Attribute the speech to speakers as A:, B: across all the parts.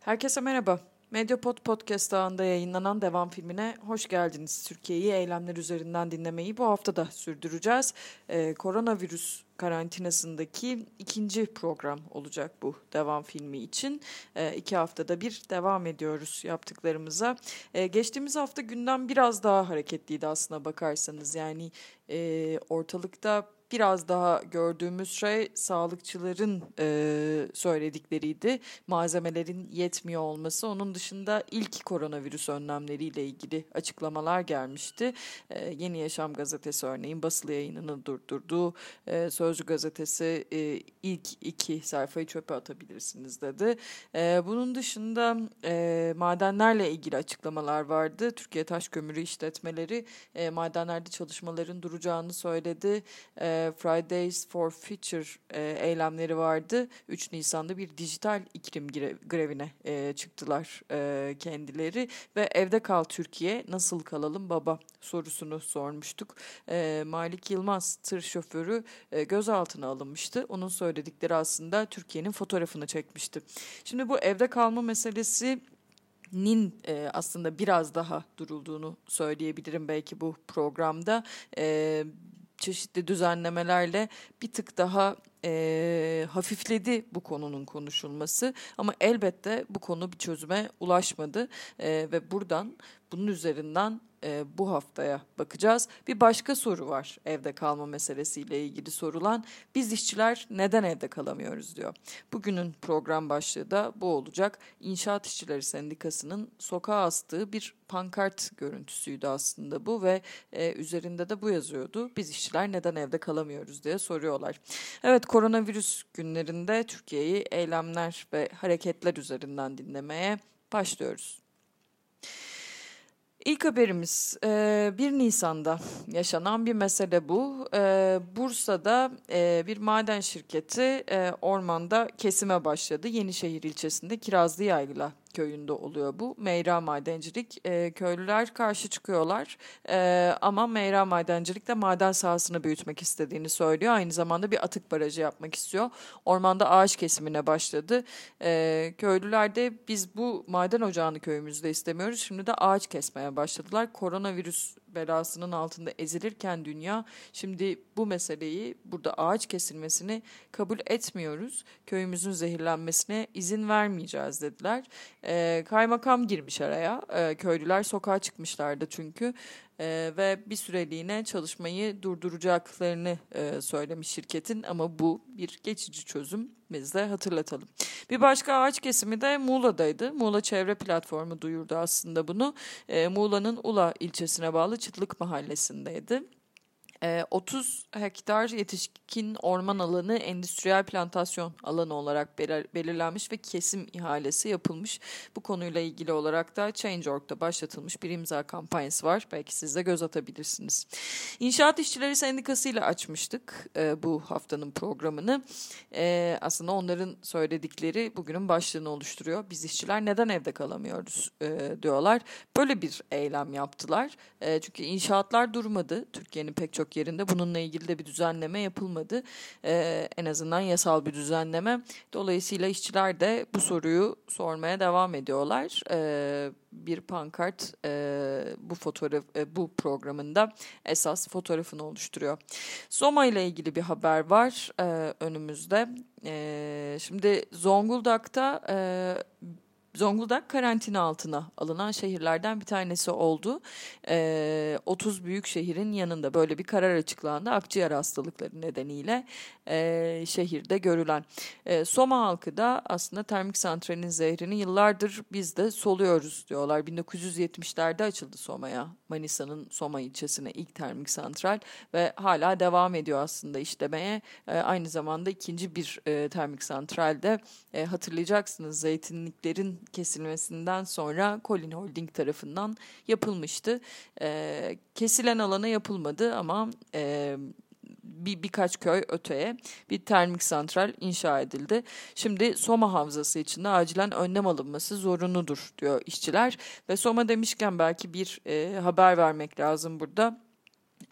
A: Herkese merhaba. Medyapod Podcast ağında yayınlanan devam filmine hoş geldiniz. Türkiye'yi eylemler üzerinden dinlemeyi bu hafta da sürdüreceğiz. Ee, koronavirüs karantinasındaki ikinci program olacak bu devam filmi için. Ee, iki haftada bir devam ediyoruz yaptıklarımıza. Ee, geçtiğimiz hafta gündem biraz daha hareketliydi aslına bakarsanız. Yani e, ortalıkta biraz daha gördüğümüz şey sağlıkçıların e, söyledikleriydi. Malzemelerin yetmiyor olması. Onun dışında ilk koronavirüs önlemleriyle ilgili açıklamalar gelmişti. E, Yeni Yaşam gazetesi örneğin basılı yayınını durdurdu. E, Sözcü gazetesi e, ilk iki sayfayı çöpe atabilirsiniz dedi. E, bunun dışında e, madenlerle ilgili açıklamalar vardı. Türkiye Taş Kömürü işletmeleri e, madenlerde çalışmaların duracağını söyledi. E, Fridays for Future e, eylemleri vardı. 3 Nisan'da bir dijital iklim grevine e, çıktılar e, kendileri ve evde kal Türkiye nasıl kalalım baba sorusunu sormuştuk. Malik Yılmaz tır şoförü e, gözaltına alınmıştı. Onun söyledikleri aslında Türkiye'nin fotoğrafını çekmişti. Şimdi bu evde kalma meselesi nin e, aslında biraz daha durulduğunu söyleyebilirim belki bu programda. E, çeşitli düzenlemelerle bir tık daha e, hafifledi bu konunun konuşulması ama elbette bu konu bir çözüme ulaşmadı e, ve buradan bunun üzerinden e, bu haftaya bakacağız. Bir başka soru var evde kalma meselesiyle ilgili sorulan. Biz işçiler neden evde kalamıyoruz diyor. Bugünün program başlığı da bu olacak. İnşaat İşçileri Sendikası'nın sokağa astığı bir pankart görüntüsüydü aslında bu ve e, üzerinde de bu yazıyordu. Biz işçiler neden evde kalamıyoruz diye soruyorlar. Evet koronavirüs günlerinde Türkiye'yi eylemler ve hareketler üzerinden dinlemeye başlıyoruz. İlk haberimiz 1 Nisan'da yaşanan bir mesele bu. Bursa'da bir maden şirketi ormanda kesime başladı. Yenişehir ilçesinde Kirazlı Yayla köyünde oluyor bu. Meyra madencilik. E, köylüler karşı çıkıyorlar e, ama Meyra madencilik de maden sahasını büyütmek istediğini söylüyor. Aynı zamanda bir atık barajı yapmak istiyor. Ormanda ağaç kesimine başladı. E, köylüler de biz bu maden ocağını köyümüzde istemiyoruz. Şimdi de ağaç kesmeye başladılar. Koronavirüs belasının altında ezilirken dünya şimdi bu meseleyi burada ağaç kesilmesini kabul etmiyoruz. Köyümüzün zehirlenmesine izin vermeyeceğiz dediler. E, kaymakam girmiş araya. E, köylüler sokağa çıkmışlardı çünkü e, ve bir süreliğine çalışmayı durduracaklarını e, söylemiş şirketin ama bu bir geçici çözüm biz de hatırlatalım. Bir başka ağaç kesimi de Muğla'daydı. Muğla Çevre Platformu duyurdu aslında bunu. E, Muğla'nın Ula ilçesine bağlı Çıtlık Mahallesi'ndeydi. 30 ee, hektar yetişkin orman alanı endüstriyel plantasyon alanı olarak belirlenmiş ve kesim ihalesi yapılmış. Bu konuyla ilgili olarak da Change.org'da başlatılmış bir imza kampanyası var. Belki siz de göz atabilirsiniz. İnşaat İşçileri Sendikası ile açmıştık e, bu haftanın programını. E, aslında onların söyledikleri bugünün başlığını oluşturuyor. Biz işçiler neden evde kalamıyoruz e, diyorlar. Böyle bir eylem yaptılar. Çünkü inşaatlar durmadı. Türkiye'nin pek çok birçok yerinde bununla ilgili de bir düzenleme yapılmadı. E, en azından yasal bir düzenleme. Dolayısıyla işçiler de bu soruyu sormaya devam ediyorlar. E, bir pankart e, bu fotoğraf e, bu programında esas fotoğrafını oluşturuyor. Soma ile ilgili bir haber var e, önümüzde. E, şimdi Zonguldak'ta e, Zonguldak karantina altına alınan şehirlerden bir tanesi oldu. E, 30 büyük şehrin yanında böyle bir karar açıklandı. Akciğer hastalıkları nedeniyle e, şehirde görülen. E, Soma halkı da aslında termik santralin zehrini yıllardır biz de soluyoruz diyorlar. 1970'lerde açıldı Soma'ya. Manisa'nın Soma ilçesine ilk termik santral ve hala devam ediyor aslında işlemeye. E, aynı zamanda ikinci bir e, termik santralde e, hatırlayacaksınız zeytinliklerin kesilmesinden sonra Colin Holding tarafından yapılmıştı. E, kesilen alana yapılmadı ama e, bir birkaç köy öteye bir termik santral inşa edildi. Şimdi Soma Havzası içinde acilen önlem alınması zorunludur diyor işçiler ve Soma demişken belki bir e, haber vermek lazım burada.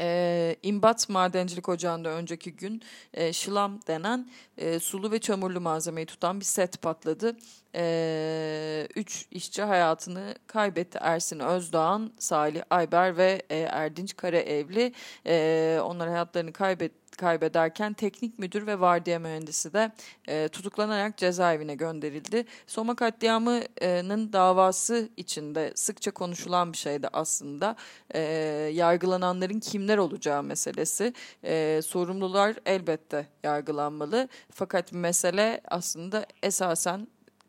A: E, İmbat Madencilik Ocağı'nda önceki gün e, şılam denen e, sulu ve çamurlu malzemeyi tutan bir set patladı. E, üç işçi hayatını kaybetti. Ersin Özdağan, Salih Ayber ve e, Erdinç Karaevli. E, onlar hayatlarını kaybetti kaybederken teknik müdür ve vardiya mühendisi de e, tutuklanarak cezaevine gönderildi. Soma katliamının davası içinde sıkça konuşulan bir şeydi aslında. E, yargılananların kimler olacağı meselesi. E, sorumlular elbette yargılanmalı. Fakat mesele aslında esasen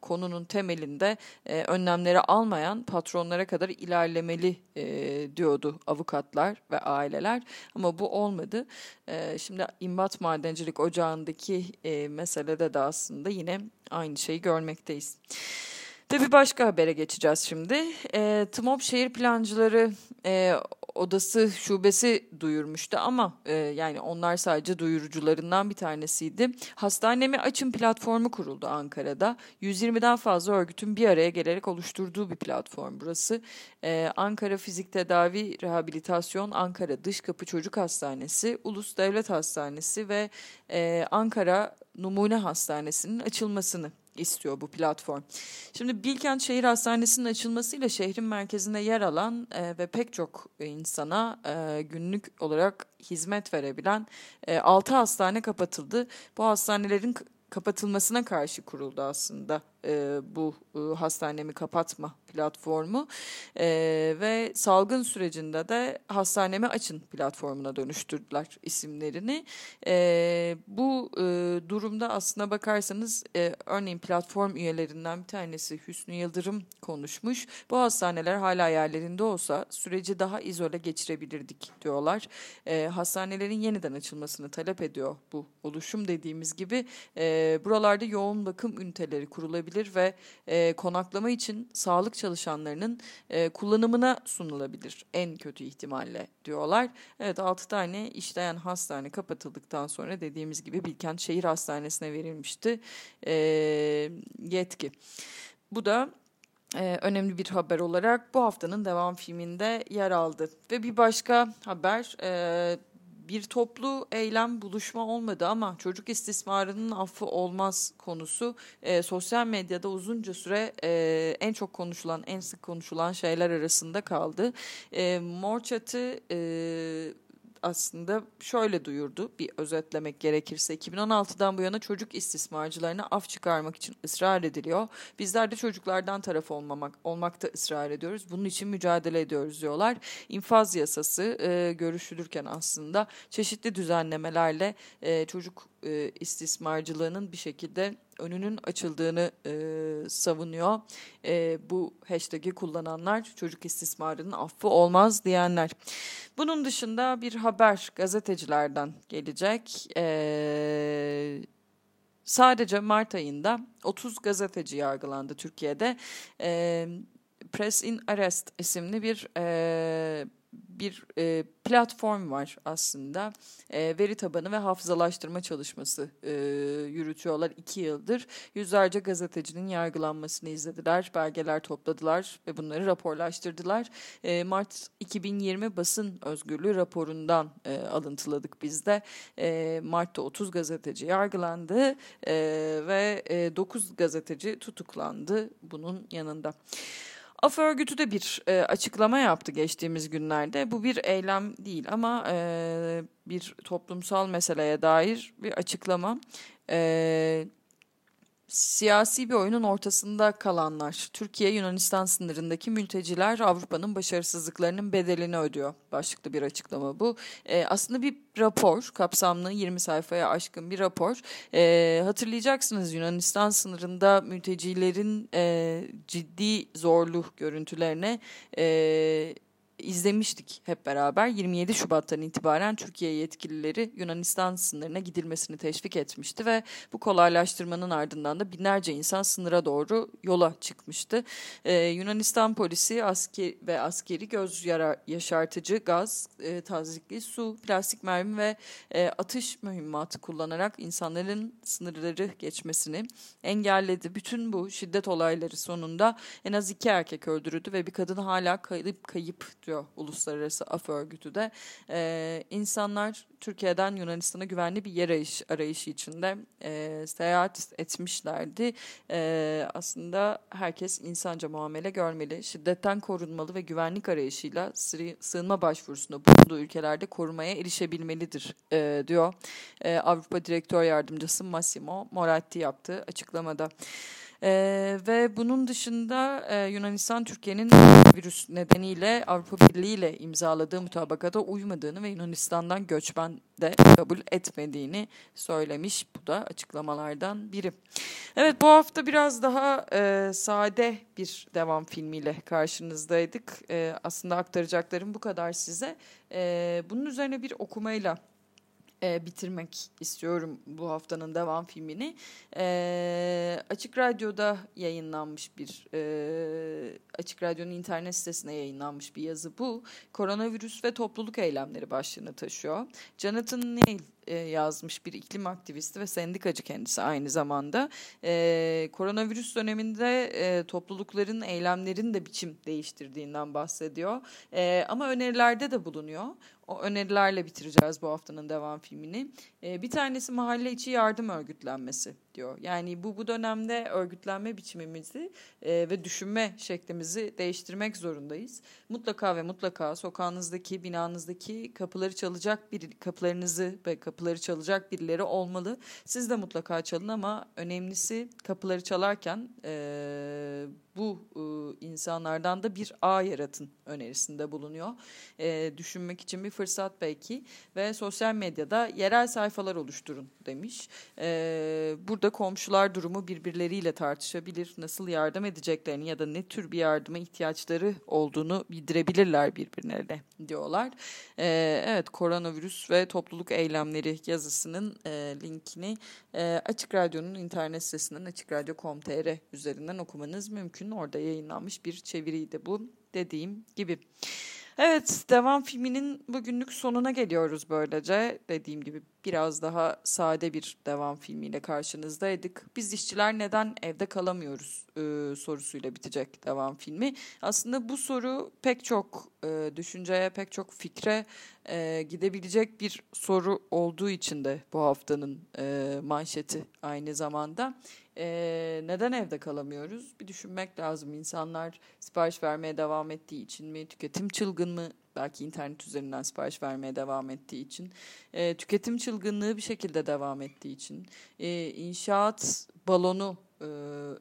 A: konunun temelinde e, önlemleri almayan patronlara kadar ilerlemeli e, diyordu avukatlar ve aileler. Ama bu olmadı. E, şimdi imbat madencilik ocağındaki e, meselede de aslında yine aynı şeyi görmekteyiz. Bir başka habere geçeceğiz şimdi. E, TMOB Şehir Plancıları e, Odası Şubesi duyurmuştu ama e, yani onlar sadece duyurucularından bir tanesiydi. Hastanemi Açın platformu kuruldu Ankara'da. 120'den fazla örgütün bir araya gelerek oluşturduğu bir platform burası. E, Ankara Fizik Tedavi Rehabilitasyon, Ankara Dış Kapı Çocuk Hastanesi, Ulus Devlet Hastanesi ve e, Ankara Numune Hastanesi'nin açılmasını istiyor bu platform. Şimdi Bilkent Şehir Hastanesi'nin açılmasıyla şehrin merkezinde yer alan e, ve pek çok insana e, günlük olarak hizmet verebilen e, 6 hastane kapatıldı. Bu hastanelerin kapatılmasına karşı kuruldu aslında e, bu e, hastanemi kapatma platformu e, ve salgın sürecinde de hastanemi açın platformuna dönüştürdüler isimlerini. E, bu e, durumda aslına bakarsanız e, örneğin platform üyelerinden bir tanesi Hüsnü Yıldırım konuşmuş. Bu hastaneler hala yerlerinde olsa süreci daha izole geçirebilirdik diyorlar. E, hastanelerin yeniden açılmasını talep ediyor bu oluşum dediğimiz gibi. E, buralarda yoğun bakım üniteleri kurulabilir edilebilir ve e, konaklama için sağlık çalışanlarının e, kullanımına sunulabilir en kötü ihtimalle diyorlar. Evet 6 tane işleyen hastane kapatıldıktan sonra dediğimiz gibi Bilkent Şehir Hastanesi'ne verilmişti e, yetki. Bu da ee, önemli bir haber olarak bu haftanın devam filminde yer aldı. Ve bir başka haber e, bir toplu eylem buluşma olmadı ama çocuk istismarının affı olmaz konusu e, sosyal medyada uzunca süre e, en çok konuşulan, en sık konuşulan şeyler arasında kaldı. E, Mor e, aslında şöyle duyurdu bir özetlemek gerekirse 2016'dan bu yana çocuk istismarcılarına af çıkarmak için ısrar ediliyor. Bizler de çocuklardan taraf olmamak olmakta ısrar ediyoruz. Bunun için mücadele ediyoruz diyorlar. İnfaz yasası e, görüşülürken aslında çeşitli düzenlemelerle e, çocuk e, istismarcılığının bir şekilde önünün açıldığını e, savunuyor. E, bu hashtag'i kullananlar çocuk istismarının affı olmaz diyenler. Bunun dışında bir haber gazetecilerden gelecek. E, sadece Mart ayında 30 gazeteci yargılandı Türkiye'de. E, Press in Arrest isimli bir e, bir e, platform var aslında. E, veri tabanı ve hafızalaştırma çalışması e, yürütüyorlar iki yıldır. Yüzlerce gazetecinin yargılanmasını izlediler, belgeler topladılar ve bunları raporlaştırdılar. E, Mart 2020 basın özgürlüğü raporundan e, alıntıladık biz de. E, Mart'ta 30 gazeteci yargılandı e, ve e, 9 gazeteci tutuklandı bunun yanında. Af örgütü de bir e, açıklama yaptı geçtiğimiz günlerde. Bu bir eylem değil ama e, bir toplumsal meseleye dair bir açıklama. E, siyasi bir oyunun ortasında kalanlar, Türkiye-Yunanistan sınırındaki mülteciler Avrupa'nın başarısızlıklarının bedelini ödüyor. Başlıklı bir açıklama bu. E, aslında bir rapor, kapsamlı 20 sayfaya aşkın bir rapor. E, hatırlayacaksınız Yunanistan sınırında mültecilerin e, ciddi zorlu görüntülerine... E, izlemiştik hep beraber. 27 Şubat'tan itibaren Türkiye yetkilileri Yunanistan sınırına gidilmesini teşvik etmişti ve bu kolaylaştırmanın ardından da binlerce insan sınıra doğru yola çıkmıştı. Ee, Yunanistan polisi asker ve askeri göz yara, yaşartıcı gaz, e, tazikli su, plastik mermi ve e, atış mühimmatı kullanarak insanların sınırları geçmesini engelledi. Bütün bu şiddet olayları sonunda en az iki erkek öldürüldü ve bir kadın hala kayıp kayıp diyor Uluslararası Af Örgütü de. E, insanlar Türkiye'den Yunanistan'a güvenli bir yer arayış, arayışı içinde e, seyahat etmişlerdi. E, aslında herkes insanca muamele görmeli, şiddetten korunmalı ve güvenlik arayışıyla sığınma başvurusunda bulunduğu ülkelerde korumaya erişebilmelidir e, diyor e, Avrupa Direktör Yardımcısı Massimo Moratti yaptığı açıklamada. Ee, ve bunun dışında e, Yunanistan Türkiye'nin virüs nedeniyle Avrupa Birliği ile imzaladığı mutabakata uymadığını ve Yunanistan'dan göçmen de kabul etmediğini söylemiş. Bu da açıklamalardan biri. Evet bu hafta biraz daha e, sade bir devam filmiyle karşınızdaydık. E, aslında aktaracaklarım bu kadar size. E, bunun üzerine bir okumayla e, bitirmek istiyorum bu haftanın devam filmini. E, Açık Radyo'da yayınlanmış bir, e, Açık Radyo'nun internet sitesine yayınlanmış bir yazı bu. Koronavirüs ve topluluk eylemleri başlığını taşıyor. Jonathan Neil e, yazmış bir iklim aktivisti ve sendikacı kendisi aynı zamanda. E, koronavirüs döneminde e, toplulukların eylemlerin de biçim değiştirdiğinden bahsediyor. E, ama önerilerde de bulunuyor. O önerilerle bitireceğiz bu haftanın devam filmini. E, bir tanesi mahalle içi yardım örgütlenmesi diyor. Yani bu bu dönemde örgütlenme biçimimizi e, ve düşünme şeklimizi değiştirmek zorundayız. Mutlaka ve mutlaka sokağınızdaki, binanızdaki kapıları çalacak bir kapılarınızı ve kapıları çalacak birileri olmalı. Siz de mutlaka çalın ama önemlisi kapıları çalarken e, bu e, insanlardan da bir ağ yaratın önerisinde bulunuyor. E, düşünmek için bir fırsat belki ve sosyal medyada yerel sayfalar oluşturun demiş. E, burada komşular durumu birbirleriyle tartışabilir, nasıl yardım edeceklerini ya da ne tür bir yardıma ihtiyaçları olduğunu bildirebilirler birbirlerine diyorlar. E, evet koronavirüs ve topluluk eylemleri yazısının e, linkini e, Açık Radyo'nun internet sitesinden açıkradyo.com.tr üzerinden okumanız mümkün. Türk'ün orada yayınlanmış bir çeviriydi bu dediğim gibi. Evet devam filminin bugünlük sonuna geliyoruz böylece. Dediğim gibi biraz daha sade bir devam filmiyle karşınızdaydık. Biz işçiler neden evde kalamıyoruz e, sorusuyla bitecek devam filmi. Aslında bu soru pek çok e, düşünceye, pek çok fikre e, gidebilecek bir soru olduğu için de bu haftanın e, manşeti aynı zamanda. E, neden evde kalamıyoruz? Bir düşünmek lazım. İnsanlar sipariş vermeye devam ettiği için mi? Tüketim çılgın mı? Belki internet üzerinden sipariş vermeye devam ettiği için. E, tüketim çılgınlığı bir şekilde devam ettiği için. E, inşaat balonu e,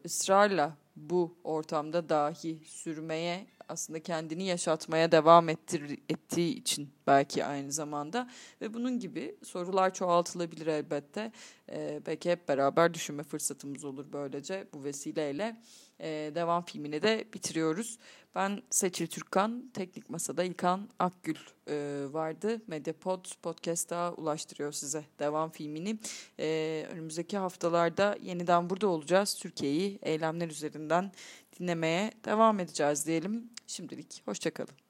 A: ısrarla bu ortamda dahi sürmeye aslında kendini yaşatmaya devam ettir, ettiği için belki aynı zamanda ve bunun gibi sorular çoğaltılabilir elbette. Ee, belki hep beraber düşünme fırsatımız olur böylece bu vesileyle. Ee, devam filmini de bitiriyoruz. Ben Seçil Türkkan, Teknik Masa'da İlkan Akgül e, vardı. Medyapod Podcast'a ulaştırıyor size devam filmini. E, önümüzdeki haftalarda yeniden burada olacağız. Türkiye'yi eylemler üzerinden dinlemeye devam edeceğiz diyelim. Şimdilik hoşçakalın.